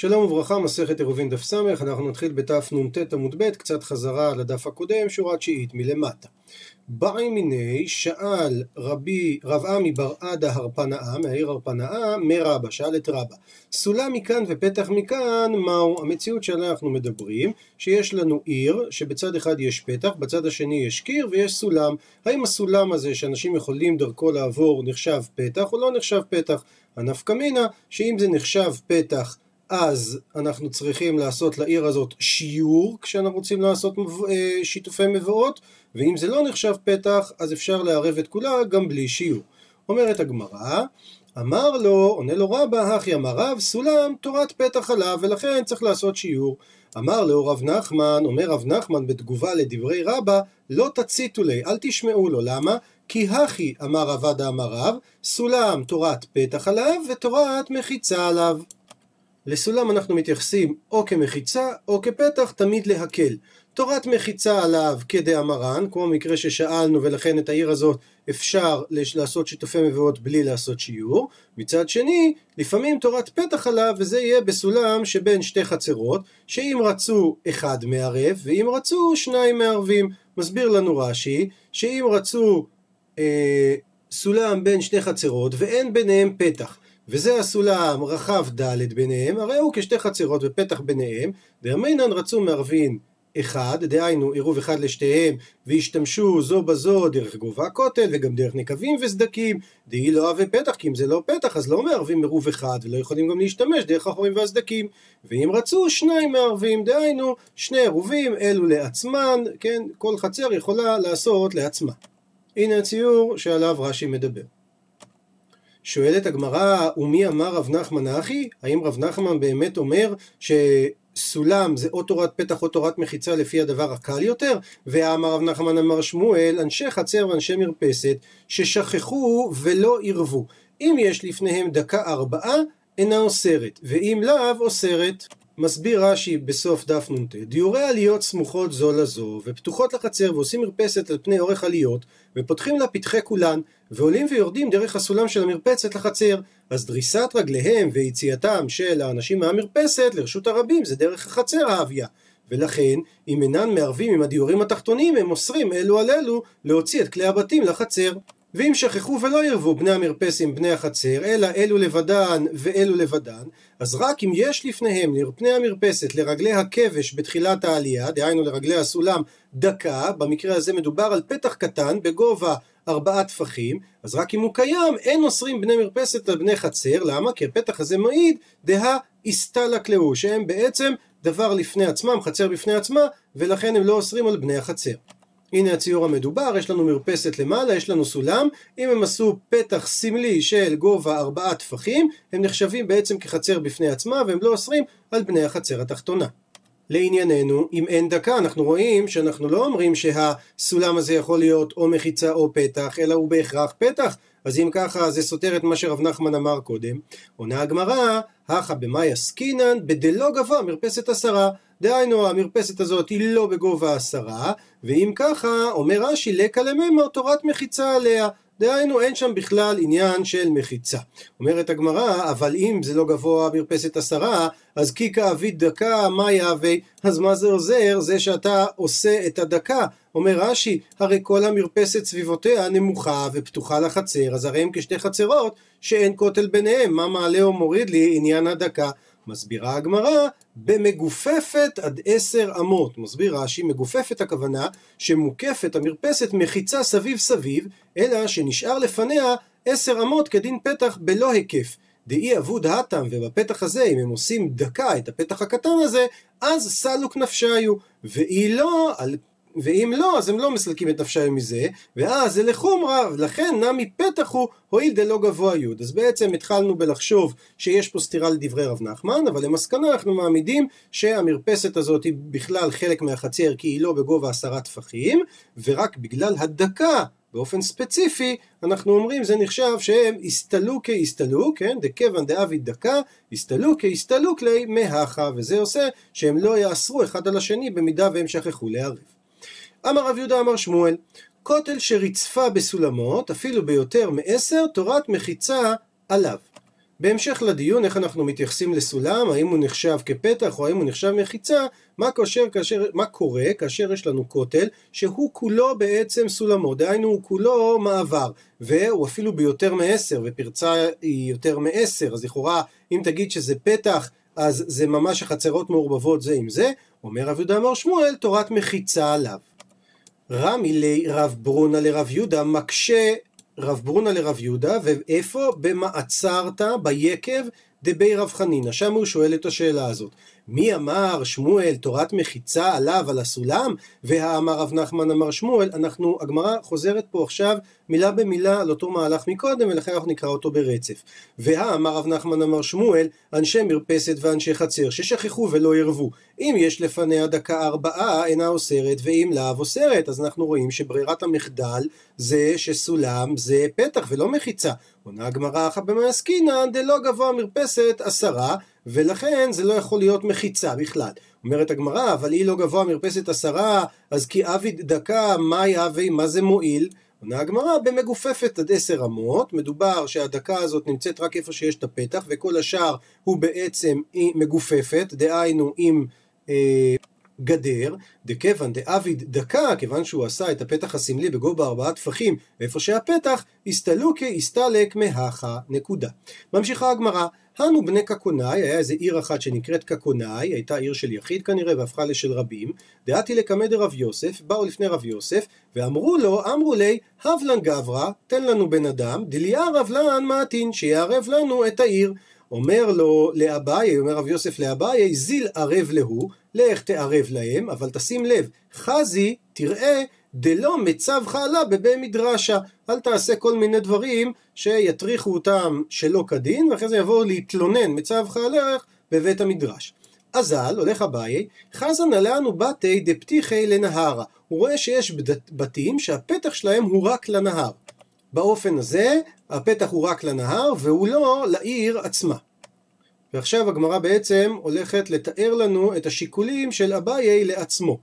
שלום וברכה, מסכת עירובין דף ס', אנחנו נתחיל בתף נ"ט עמוד ב', קצת חזרה לדף הקודם, שורה תשיעית מלמטה. באי מיני שאל רבי רב עמי בר עדה הרפנאה, מהעיר הרפנאה, מרבא, שאל את רבא. סולם מכאן ופתח מכאן, מהו? המציאות שעליה אנחנו מדברים, שיש לנו עיר, שבצד אחד יש פתח, בצד השני יש קיר ויש סולם. האם הסולם הזה שאנשים יכולים דרכו לעבור נחשב פתח או לא נחשב פתח? הנפקא מינה, שאם זה נחשב פתח אז אנחנו צריכים לעשות לעיר הזאת שיעור כשאנחנו רוצים לעשות אה, שיתופי מבואות ואם זה לא נחשב פתח אז אפשר לערב את כולה גם בלי שיעור. אומרת הגמרא אמר לו, עונה לו רבא, הכי אמר רב, סולם תורת פתח עליו ולכן צריך לעשות שיעור. אמר לו רב נחמן, אומר רב נחמן בתגובה לדברי רבא, לא תציתו לי, אל תשמעו לו, למה? כי הכי אמר עדה אמר רב, סולם תורת פתח עליו ותורת מחיצה עליו. לסולם אנחנו מתייחסים או כמחיצה או כפתח, תמיד להקל. תורת מחיצה עליו כדאמרן, כמו מקרה ששאלנו ולכן את העיר הזאת אפשר לעשות שיתופי מבואות בלי לעשות שיעור. מצד שני, לפעמים תורת פתח עליו וזה יהיה בסולם שבין שתי חצרות, שאם רצו אחד מערב ואם רצו שניים מערבים. מסביר לנו רש"י, שאם רצו אה, סולם בין שתי חצרות ואין ביניהם פתח וזה הסולם רחב ד' ביניהם, הרי הוא כשתי חצרות ופתח ביניהם, דאמינן רצו מערבין אחד, דהיינו עירוב אחד לשתיהם, והשתמשו זו בזו דרך גובה הכותל, וגם דרך נקבים וסדקים, דהי לא אוהבי פתח, כי אם זה לא פתח, אז לא מערבים עירוב אחד, ולא יכולים גם להשתמש דרך החורים והסדקים. ואם רצו, שניים מערבים, דהיינו, שני עירובים, אלו לעצמן, כן, כל חצר יכולה לעשות לעצמה. הנה הציור שעליו רש"י מדבר. שואלת הגמרא, ומי אמר רב נחמן אחי? האם רב נחמן באמת אומר שסולם זה או תורת פתח או תורת מחיצה לפי הדבר הקל יותר? ואמר רב נחמן אמר שמואל, אנשי חצר ואנשי מרפסת ששכחו ולא עירבו. אם יש לפניהם דקה ארבעה, אינה אוסרת, ואם לאו אוסרת. מסביר רש"י בסוף דף נ"ט, דיורי עליות סמוכות זו לזו, ופתוחות לחצר ועושים מרפסת על פני אורך עליות, ופותחים לה פתחי כולן, ועולים ויורדים דרך הסולם של המרפסת לחצר, אז דריסת רגליהם ויציאתם של האנשים מהמרפסת לרשות הרבים זה דרך החצר האביה. ולכן, אם אינן מערבים עם הדיורים התחתונים, הם אוסרים אלו על אלו להוציא את כלי הבתים לחצר. ואם שכחו ולא ירבו בני המרפסים בני החצר, אלא אלו לבדן ואלו לבדן, אז רק אם יש לפניהם לפני המרפסת לרגלי הכבש בתחילת העלייה, דהיינו לרגלי הסולם דקה, במקרה הזה מדובר על פתח קטן בגובה ארבעה טפחים, אז רק אם הוא קיים, אין אוסרים בני מרפסת על בני חצר, למה? כי הפתח הזה מעיד דהה איסטלק להו, שהם בעצם דבר לפני עצמם, חצר בפני עצמה, ולכן הם לא אוסרים על בני החצר. הנה הציור המדובר, יש לנו מרפסת למעלה, יש לנו סולם, אם הם עשו פתח סמלי של גובה ארבעה טפחים, הם נחשבים בעצם כחצר בפני עצמה, והם לא אוסרים על בני החצר התחתונה. לענייננו, אם אין דקה, אנחנו רואים שאנחנו לא אומרים שהסולם הזה יכול להיות או מחיצה או פתח, אלא הוא בהכרח פתח, אז אם ככה זה סותר את מה שרב נחמן אמר קודם. עונה הגמרא, הכא במאי עסקינן בדלא גבוה מרפסת עשרה. דהיינו המרפסת הזאת היא לא בגובה עשרה, ואם ככה, אומר רש"י, לקה למימר תורת מחיצה עליה. דהיינו אין שם בכלל עניין של מחיצה. אומרת הגמרא, אבל אם זה לא גבוה מרפסת עשרה, אז קיקה אבית דקה, מה יהווה? אז מה זה עוזר? זה שאתה עושה את הדקה. אומר רש"י, הרי כל המרפסת סביבותיה נמוכה ופתוחה לחצר, אז הרי הם כשתי חצרות שאין כותל ביניהם, מה מעלה או מוריד לי עניין הדקה? מסבירה הגמרא, במגופפת עד עשר אמות. מסביר רש"י, מגופפת הכוונה שמוקפת המרפסת מחיצה סביב סביב, אלא שנשאר לפניה עשר אמות כדין פתח בלא היקף. דאי אבוד האטם, ובפתח הזה, אם הם עושים דקה את הפתח הקטן הזה, אז סלוק נפשיו. ואי לא, על ואם לא, אז הם לא מסלקים את נפשם מזה, ואז זה לחומרה, לכן נמי פתח הוא, הואיל דלא גבוה יוד. אז בעצם התחלנו בלחשוב שיש פה סתירה לדברי רב נחמן, אבל למסקנה אנחנו מעמידים שהמרפסת הזאת היא בכלל חלק מהחצר, כי היא לא בגובה עשרה טפחים, ורק בגלל הדקה באופן ספציפי, אנחנו אומרים זה נחשב שהם הסתלו כהסתלו, כן? דכיוון דאבי דקה, הסתלו כהסתלו כלי מהכה, וזה עושה שהם לא יאסרו אחד על השני במידה והם שכחו לערב. אמר רב יהודה אמר שמואל, כותל שריצפה בסולמות, אפילו ביותר מעשר, תורת מחיצה עליו. בהמשך לדיון איך אנחנו מתייחסים לסולם, האם הוא נחשב כפתח או האם הוא נחשב מחיצה, מה, כאשר, כאשר, מה קורה כאשר יש לנו כותל שהוא כולו בעצם סולמות, דהיינו הוא כולו מעבר, והוא אפילו ביותר מעשר, ופרצה היא יותר מעשר, אז לכאורה אם תגיד שזה פתח אז זה ממש החצרות מעורבבות זה עם זה, אומר רב יהודה אמר שמואל, תורת מחיצה עליו. רמי לרב ברונה לרב יהודה מקשה רב ברונה לרב יהודה, ואיפה? במעצרת ביקב דבי רב חנינא, שם הוא שואל את השאלה הזאת. מי אמר שמואל תורת מחיצה עליו על הסולם? והאמר רב נחמן אמר שמואל אנחנו הגמרא חוזרת פה עכשיו מילה במילה על אותו מהלך מקודם ולכן אנחנו נקרא אותו ברצף. והאמר רב נחמן אמר שמואל אנשי מרפסת ואנשי חצר ששכחו ולא ירבו אם יש לפניה דקה ארבעה אינה אוסרת ואם לאו אוסרת. אז אנחנו רואים שברירת המחדל זה שסולם זה פתח ולא מחיצה עונה הגמרא אחת במעסקינן דלא גבוה מרפסת עשרה ולכן זה לא יכול להיות מחיצה בכלל. אומרת הגמרא, אבל היא לא גבוה מרפסת עשרה, אז כי אביד דקה, מה יהווה, מה זה מועיל? עונה הגמרא במגופפת עד עשר אמות, מדובר שהדקה הזאת נמצאת רק איפה שיש את הפתח, וכל השאר הוא בעצם מגופפת, דהיינו עם אה, גדר, דכיוון דאביד דקה, כיוון שהוא עשה את הפתח הסמלי בגובה ארבעה טפחים, ואיפה שהפתח, הסתלוקי הסתלק מהכה, נקודה. ממשיכה הגמרא, הנו בני קקונאי, היה איזה עיר אחת שנקראת קקונאי, הייתה עיר של יחיד כנראה והפכה לשל רבים, דעתי לקמא דרב יוסף, באו לפני רב יוסף, ואמרו לו, אמרו לי, הבלן גברא, תן לנו בן אדם, דליאר אבלן מעטין, שיערב לנו את העיר. אומר לו לאביי, אומר רב יוסף לאביי, זיל ערב להו, לך תערב להם, אבל תשים לב, חזי, תראה, דלא מצב חלה בבי מדרשה. אל תעשה כל מיני דברים שיטריחו אותם שלא כדין, ואחרי זה יבואו להתלונן מצב חלך בבית המדרש. אזל, הולך אביי, חזן עלינו בתי דפתיחי לנהרה. הוא רואה שיש בתים שהפתח שלהם הוא רק לנהר. באופן הזה, הפתח הוא רק לנהר והוא לא לעיר עצמה. ועכשיו הגמרא בעצם הולכת לתאר לנו את השיקולים של אביי לעצמו.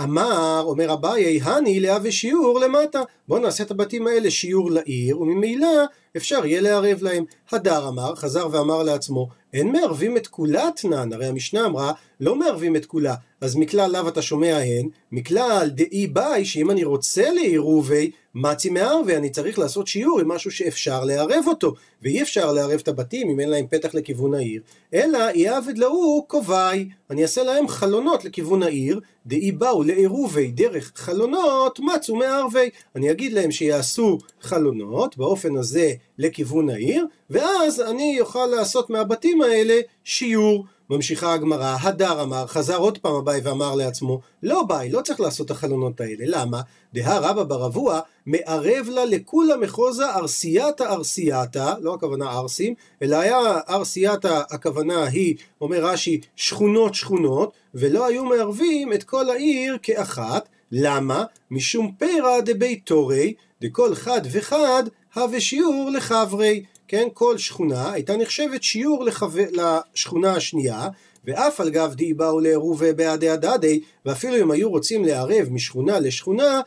אמר, אומר אביי, הני להווה שיעור למטה. בואו נעשה את הבתים האלה שיעור לעיר, וממילא אפשר יהיה לערב להם. הדר אמר, חזר ואמר לעצמו, אין מערבים את כולה אתנן, הרי המשנה אמרה, לא מערבים את כולה. אז מכלל לאו אתה שומע הן, מכלל דאי ביי, שאם אני רוצה לעירובי, מצי מערבי, אני צריך לעשות שיעור עם משהו שאפשר לערב אותו, ואי אפשר לערב את הבתים אם אין להם פתח לכיוון העיר, אלא יעבד להוא קובעי, אני אעשה להם חלונות לכיוון העיר, דאי באו לעירובי דרך חלונות, מצו מערבי, אני אגיד להם שיעשו חלונות, באופן הזה לכיוון העיר, ואז אני אוכל לעשות מהבתים האלה שיעור. ממשיכה הגמרא, הדר אמר, חזר עוד פעם אביי ואמר לעצמו, לא ביי, לא צריך לעשות את החלונות האלה, למה? דהא רבא ברבוע, מערב לה לכולה מחוזה ארסייתא ארסייתא, לא הכוונה ארסים, אלא היה ארסייתא, הכוונה היא, אומר רש"י, שכונות שכונות, ולא היו מערבים את כל העיר כאחת, למה? משום פירא דביתורי, דכל חד וחד הווה שיעור לחברי. כן, כל שכונה הייתה נחשבת שיעור לחו... לשכונה השנייה, ואף על גב די באו לעירובי בעדי הדדי, ואפילו אם היו רוצים לערב משכונה לשכונה,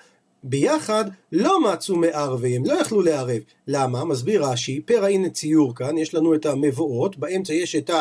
ביחד לא מצאו מערבי, הם לא יכלו לערב. למה? מסביר רש"י, פרע הנה ציור כאן, יש לנו את המבואות, באמצע יש את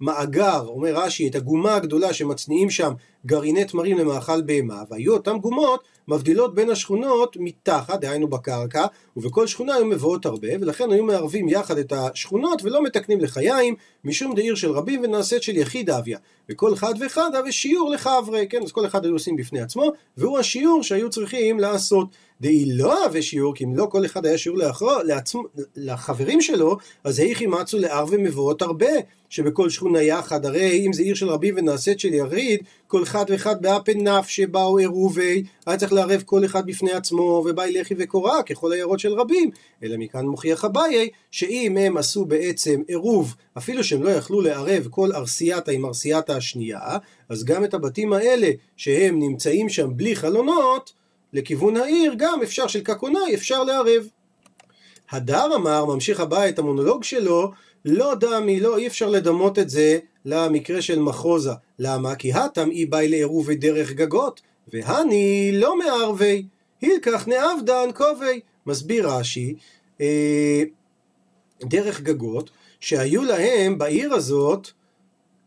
המאגר, אומר רש"י, את הגומה הגדולה שמצניעים שם גרעיני תמרים למאכל בהמה, והיו אותן גומות מבדילות בין השכונות מתחת, דהיינו בקרקע, ובכל שכונה היו מבואות הרבה, ולכן היו מערבים יחד את השכונות ולא מתקנים לחיים, משום דעיר של רבים ונעשית של יחיד אביה. וכל אחד ואחד הווה שיעור לחברי, כן, אז כל אחד היו עושים בפני עצמו, והוא השיעור שהיו צריכים לעשות. דאי לא הווה שיעור, כי אם לא כל אחד היה שיעור לאחרו, לעצמו, לחברים שלו, אז היכי מצו לערבי מבואות הרבה, שבכל שכונה יחד, הרי אם זה עיר של רבים ונעשית של יריד, כל אחד ואחד באפן נף שבאו עירובי, היה צריך לערב כל אחד בפני עצמו, ובאי לחי וקורה, ככל העיירות של רבים. אלא מכאן מוכיח אביי, שאם הם עשו בעצם עירוב, אפילו שהם לא יכלו לערב כל ארסייתא עם ארסייתא השנייה, אז גם את הבתים האלה, שהם נמצאים שם בלי חלונות, לכיוון העיר, גם אפשר של קקונאי, אפשר לערב. הדר אמר, ממשיך הבא את המונולוג שלו, לא דמי, לא, אי אפשר לדמות את זה למקרה של מחוזה. למה? כי הטם אי באי לעירובי דרך גגות, והני לא מערבי. הילקח נעבדן כובי. מסביר רש"י, אה, דרך גגות, שהיו להם בעיר הזאת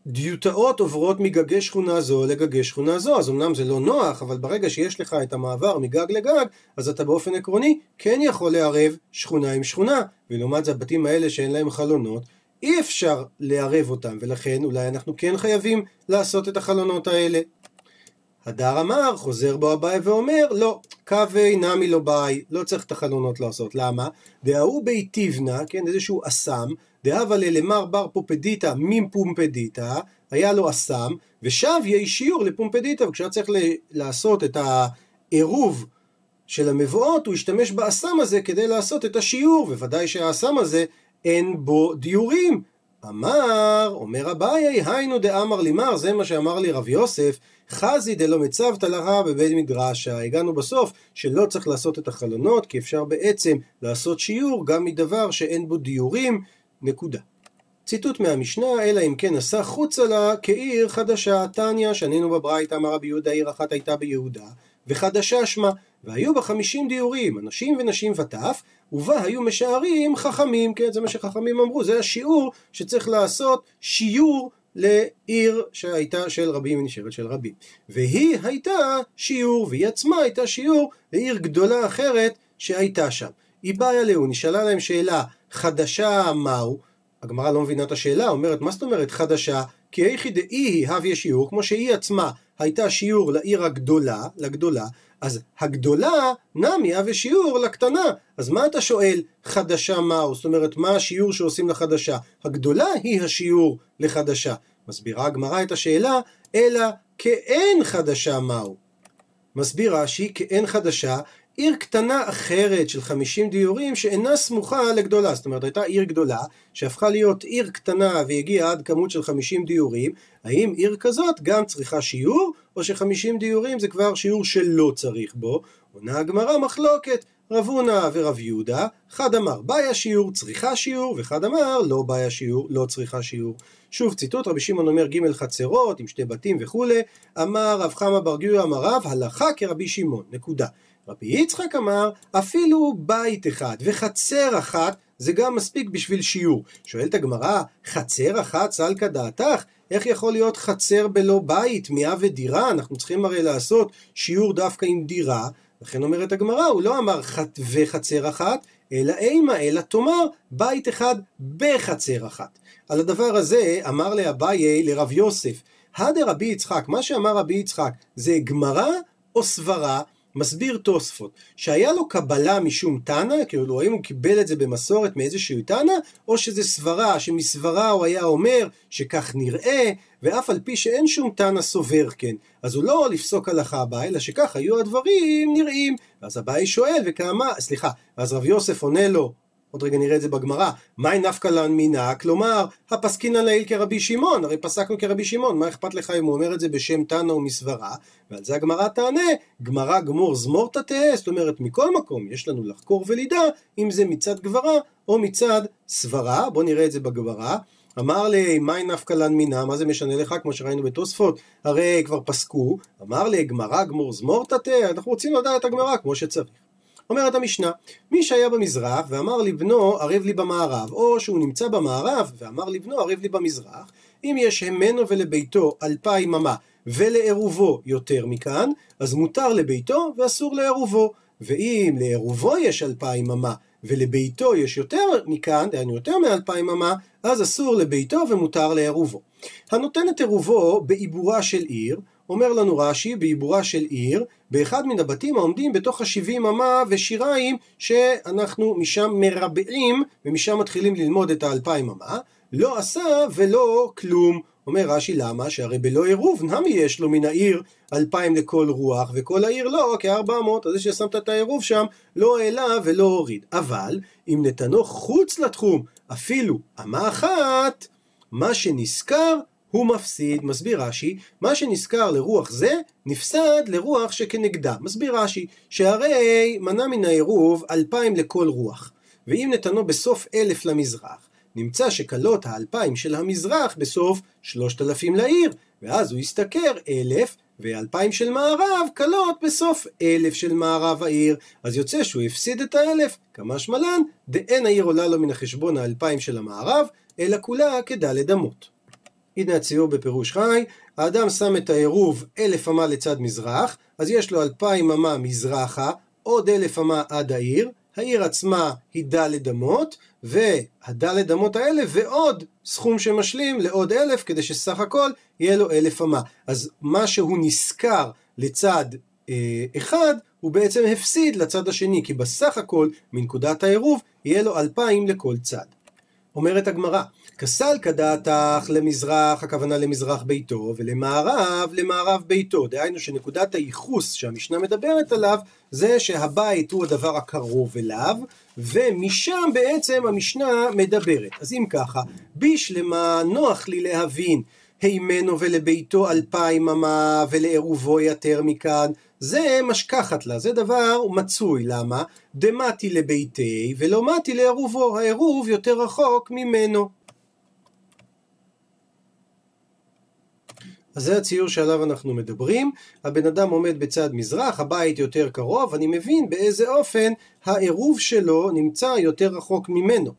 דיוטאות עוברות מגגי שכונה זו לגגי שכונה זו, אז אמנם זה לא נוח, אבל ברגע שיש לך את המעבר מגג לגג, אז אתה באופן עקרוני כן יכול לערב שכונה עם שכונה, ולעומת זה הבתים האלה שאין להם חלונות, אי אפשר לערב אותם, ולכן אולי אנחנו כן חייבים לעשות את החלונות האלה. הדר אמר, חוזר בו אביי ואומר, לא, קווי נמי לא ביי, לא צריך את החלונות לעשות. למה? דההוא בי תיבנה, כן, איזשהו אסם, דהבה ללמר בר פופדיתא מפומפדיתא, היה לו אסם, ושב יהי שיעור לפומפדיתא, וכשהיה צריך לעשות את העירוב של המבואות, הוא השתמש באסם הזה כדי לעשות את השיעור, וודאי שהאסם הזה אין בו דיורים. אמר, אומר אביי, היינו דאמר לימר, זה מה שאמר לי רב יוסף, חזי דלא מצוותא לרע בבית מדרשה. הגענו בסוף שלא צריך לעשות את החלונות, כי אפשר בעצם לעשות שיעור גם מדבר שאין בו דיורים, נקודה. ציטוט מהמשנה, אלא אם כן עשה חוצה לה כעיר חדשה. תניא, שנינו בברייתא, אמר רבי יהודה, עיר אחת הייתה ביהודה, וחדשה שמה. והיו בה חמישים דיורים, אנשים ונשים וטף, ובה היו משערים חכמים, כן, זה מה שחכמים אמרו, זה השיעור שצריך לעשות שיעור לעיר שהייתה של רבים ונשארת של רבים. והיא הייתה שיעור, והיא עצמה הייתה שיעור לעיר גדולה אחרת שהייתה שם. היא באה אליה, נשאלה להם שאלה חדשה מהו? הגמרא לא מבינה את השאלה, אומרת, מה זאת אומרת חדשה? כי היכי דאי היא הביא שיעור, כמו שהיא עצמה הייתה שיעור לעיר הגדולה, לגדולה, אז הגדולה נמי הווה שיעור לקטנה. אז מה אתה שואל חדשה מהו? זאת אומרת, מה השיעור שעושים לחדשה? הגדולה היא השיעור לחדשה. מסבירה הגמרא את השאלה, אלא כאין חדשה מהו. מסביר רש"י, כאין חדשה, עיר קטנה אחרת של 50 דיורים שאינה סמוכה לגדולה. זאת אומרת, הייתה עיר גדולה שהפכה להיות עיר קטנה והגיעה עד כמות של 50 דיורים. האם עיר כזאת גם צריכה שיעור, או ש-50 דיורים זה כבר שיעור שלא צריך בו? עונה הגמרא מחלוקת. רב הונא ורב יהודה, אחד אמר בעיה שיעור, צריכה שיעור, ואחד אמר לא בעיה שיעור, לא צריכה שיעור. שוב ציטוט, רבי שמעון אומר ג' חצרות עם שתי בתים וכולי, אמר רב חמא בר גיורא אמר רב, הלכה כרבי שמעון, נקודה. רבי יצחק אמר, אפילו בית אחד וחצר אחת זה גם מספיק בשביל שיעור. שואלת הגמרא, חצר אחת סלקא דעתך? איך יכול להיות חצר בלא בית, מיאה ודירה? אנחנו צריכים הרי לעשות שיעור דווקא עם דירה. לכן אומרת הגמרא, הוא לא אמר חת וחצר אחת, אלא אימה, אלא תאמר בית אחד בחצר אחת. על הדבר הזה אמר לאביי לרב יוסף, הדה רבי יצחק, מה שאמר רבי יצחק זה גמרא או סברה? מסביר תוספות, שהיה לו קבלה משום תנא, כאילו האם הוא קיבל את זה במסורת מאיזשהו תנא, או שזה סברה, שמסברה הוא היה אומר שכך נראה, ואף על פי שאין שום תנא סובר כן. אז הוא לא לפסוק הלכה הבא, אלא שכך היו הדברים נראים. ואז אביי שואל, וכמה, סליחה, ואז רב יוסף עונה לו, עוד רגע נראה את זה בגמרא, מאי נפקא לן מינה, כלומר, הפסקינא לעיל כרבי שמעון, הרי פסקנו כרבי שמעון, מה אכפת לך אם הוא אומר את זה בשם תנא ומסברה? ועל זה הגמרא תענה, גמרא גמור זמורתא תהא, זאת אומרת, מכל מקום יש לנו לחקור ולדע אם זה מצד גברה או מצד סברה, בואו נראה את זה בגמרא. אמר לי, מאי נפקא לן מינה, מה זה משנה לך, כמו שראינו בתוספות, הרי כבר פסקו, אמר לי, גמרא גמור זמורתא תהא, אנחנו רוצים לדעת את הגמרא כמו שצריך. אומרת המשנה, מי שהיה במזרח ואמר לבנו ערב לי במערב, או שהוא נמצא במערב ואמר לבנו ערב לי במזרח, אם יש המנו ולביתו אלפיים אמה ולעירובו יותר מכאן, אז מותר לביתו ואסור לעירובו. ואם לעירובו יש אלפיים אמה ולביתו יש יותר מכאן, דהיינו יותר מאלפיים אמה, אז אסור לביתו ומותר לעירובו. הנותן את עירובו בעיבורה של עיר, אומר לנו רש"י, בעיבורה של עיר, באחד מן הבתים העומדים בתוך השבעים אמה ושיריים שאנחנו משם מרבעים ומשם מתחילים ללמוד את האלפיים אמה, לא עשה ולא כלום. אומר רש"י למה? שהרי בלא עירוב נמי יש לו מן העיר אלפיים לכל רוח וכל העיר לא כארבע מאות אז זה ששמת את העירוב שם לא העלה ולא הוריד אבל אם נתנו חוץ לתחום אפילו אמה אחת מה שנזכר הוא מפסיד, מסביר רש"י, מה שנזכר לרוח זה, נפסד לרוח שכנגדה. מסביר רש"י, שהרי מנה מן העירוב אלפיים לכל רוח, ואם נתנו בסוף אלף למזרח, נמצא שכלות האלפיים של המזרח בסוף שלושת אלפים לעיר, ואז הוא ישתכר אלף, ואלפיים של מערב כלות בסוף אלף של מערב העיר. אז יוצא שהוא הפסיד את האלף, כמה שמלן, דאין העיר עולה לו מן החשבון האלפיים של המערב, אלא כולה כדלת אמות. הנה הציור בפירוש חי, האדם שם את העירוב אלף אמה לצד מזרח, אז יש לו אלפיים אמה מזרחה, עוד אלף אמה עד העיר, העיר עצמה היא דלת אמות, והדלת אמות האלה ועוד סכום שמשלים לעוד אלף, כדי שסך הכל יהיה לו אלף אמה. אז מה שהוא נשכר לצד אה, אחד, הוא בעצם הפסיד לצד השני, כי בסך הכל, מנקודת העירוב, יהיה לו אלפיים לכל צד. אומרת הגמרא, כסל כדעתך למזרח, הכוונה למזרח ביתו, ולמערב, למערב ביתו. דהיינו שנקודת הייחוס שהמשנה מדברת עליו, זה שהבית הוא הדבר הקרוב אליו, ומשם בעצם המשנה מדברת. אז אם ככה, בשלמה נוח לי להבין הימנו ולביתו אלפיים אמה ולעירובו יתר מכאן, זה משכחת לה, זה דבר מצוי, למה? דמתי לביתי ולא מתי לעירובו, העירוב יותר רחוק ממנו. אז זה הציור שעליו אנחנו מדברים, הבן אדם עומד בצד מזרח, הבית יותר קרוב, אני מבין באיזה אופן העירוב שלו נמצא יותר רחוק ממנו.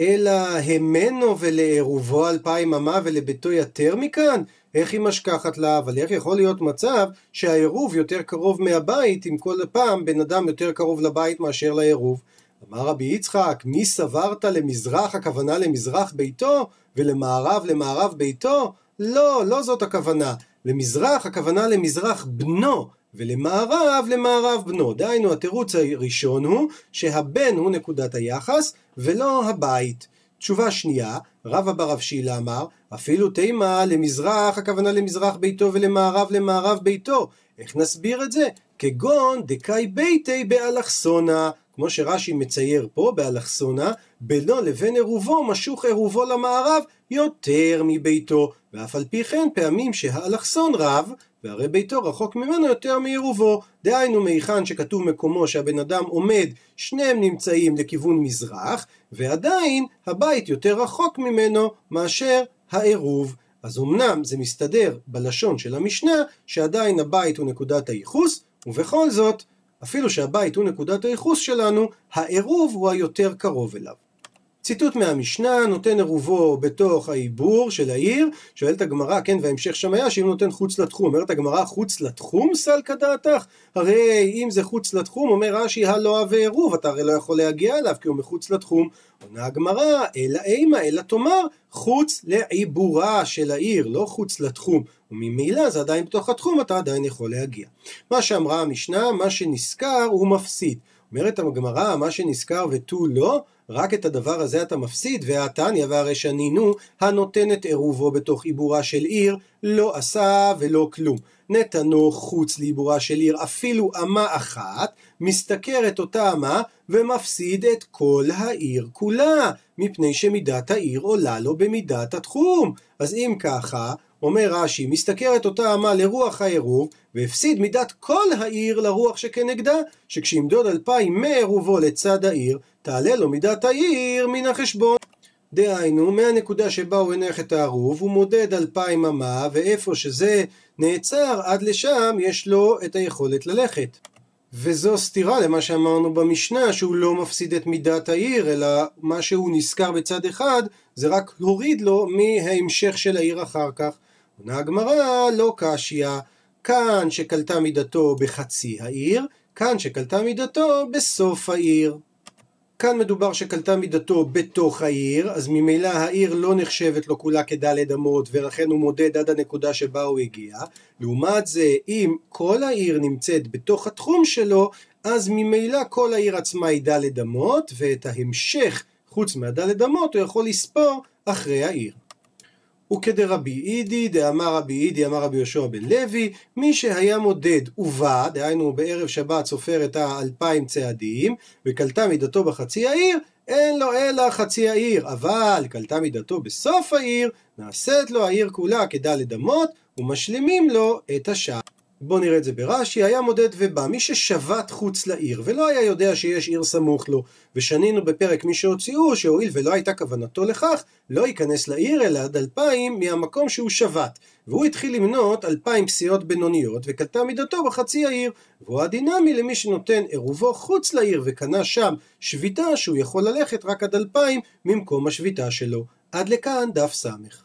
אלא המנו ולעירובו אלפיים אמה ולביתו יתר מכאן? איך היא משכחת לה? אבל איך יכול להיות מצב שהעירוב יותר קרוב מהבית אם כל פעם בן אדם יותר קרוב לבית מאשר לעירוב? אמר רבי יצחק, מי סברת למזרח הכוונה למזרח ביתו ולמערב למערב ביתו? לא, לא זאת הכוונה. למזרח הכוונה למזרח בנו, ולמערב למערב בנו. דהיינו התירוץ הראשון הוא שהבן הוא נקודת היחס ולא הבית. תשובה שנייה, רבא ברב שילה אמר, אפילו תימה למזרח, הכוונה למזרח ביתו ולמערב למערב ביתו. איך נסביר את זה? כגון דקאי ביתי באלכסונה, כמו שרש"י מצייר פה באלכסונה, בינו לבין עירובו משוך עירובו למערב יותר מביתו, ואף על פי כן פעמים שהאלכסון רב, והרי ביתו רחוק ממנו יותר מעירובו. דהיינו מהיכן שכתוב מקומו שהבן אדם עומד, שניהם נמצאים לכיוון מזרח, ועדיין הבית יותר רחוק ממנו מאשר העירוב. אז אמנם זה מסתדר בלשון של המשנה, שעדיין הבית הוא נקודת הייחוס, ובכל זאת, אפילו שהבית הוא נקודת הייחוס שלנו, העירוב הוא היותר קרוב אליו. ציטוט מהמשנה, נותן עירובו בתוך העיבור של העיר, שואלת הגמרא, כן, וההמשך שם היה שאם נותן חוץ לתחום, אומרת הגמרא חוץ לתחום סלקא דעתך? הרי אם זה חוץ לתחום, אומר רש"י הלא הווה עירוב, אתה הרי לא יכול להגיע אליו כי הוא מחוץ לתחום. עונה הגמרא, אלא אימה, אלא תאמר, חוץ לעיבורה של העיר, לא חוץ לתחום. וממילא זה עדיין בתוך התחום, אתה עדיין יכול להגיע. מה שאמרה המשנה, מה שנשכר הוא מפסיד. אומרת הגמרא, מה שנשכר ותו לא, רק את הדבר הזה אתה מפסיד, והתניא והרי שנינו, הנותן את עירובו בתוך עיבורה של עיר, לא עשה ולא כלום. נתנו חוץ לעיבורה של עיר אפילו אמה אחת, משתכר את אותה אמה ומפסיד את כל העיר כולה, מפני שמידת העיר עולה לו במידת התחום. אז אם ככה, אומר רש"י, משתכר את אותה אמה לרוח העירוב, והפסיד מידת כל העיר לרוח שכנגדה, שכשימדוד אלפיים מעירובו לצד העיר, תעלה לו מידת העיר מן החשבון. דהיינו, מהנקודה שבה הוא הניח את הערוב, הוא מודד אלפיים אמה, ואיפה שזה נעצר, עד לשם יש לו את היכולת ללכת. וזו סתירה למה שאמרנו במשנה, שהוא לא מפסיד את מידת העיר, אלא מה שהוא נזכר בצד אחד, זה רק להוריד לו מההמשך של העיר אחר כך. עונה הגמרא, לא קשיא, כאן שקלטה מידתו בחצי העיר, כאן שקלטה מידתו בסוף העיר. כאן מדובר שקלטה מידתו בתוך העיר, אז ממילא העיר לא נחשבת לו כולה כדלת אמות, ולכן הוא מודד עד הנקודה שבה הוא הגיע. לעומת זה, אם כל העיר נמצאת בתוך התחום שלו, אז ממילא כל העיר עצמה היא דלת אמות, ואת ההמשך, חוץ מהדלת אמות, הוא יכול לספור אחרי העיר. וכדרבי אידי, דאמר רבי אידי, אמר רבי יהושע בן לוי, מי שהיה מודד ובא, דהיינו בערב שבת סופר את האלפיים צעדים, וקלטה מידתו בחצי העיר, אין לו אלא חצי העיר, אבל קלטה מידתו בסוף העיר, נעשית לו העיר כולה כדלת אמות, ומשלימים לו את השעה. בואו נראה את זה ברש"י, היה מודד ובא, מי ששבת חוץ לעיר ולא היה יודע שיש עיר סמוך לו, ושנינו בפרק מי שהוציאו, שהואיל ולא הייתה כוונתו לכך, לא ייכנס לעיר אלא עד אלפיים מהמקום שהוא שבת. והוא התחיל למנות אלפיים פסיעות בינוניות, וקלטה מידתו בחצי העיר. והוא הדינמי למי שנותן עירובו חוץ לעיר וקנה שם שביתה שהוא יכול ללכת רק עד אלפיים ממקום השביתה שלו. עד לכאן דף ס'.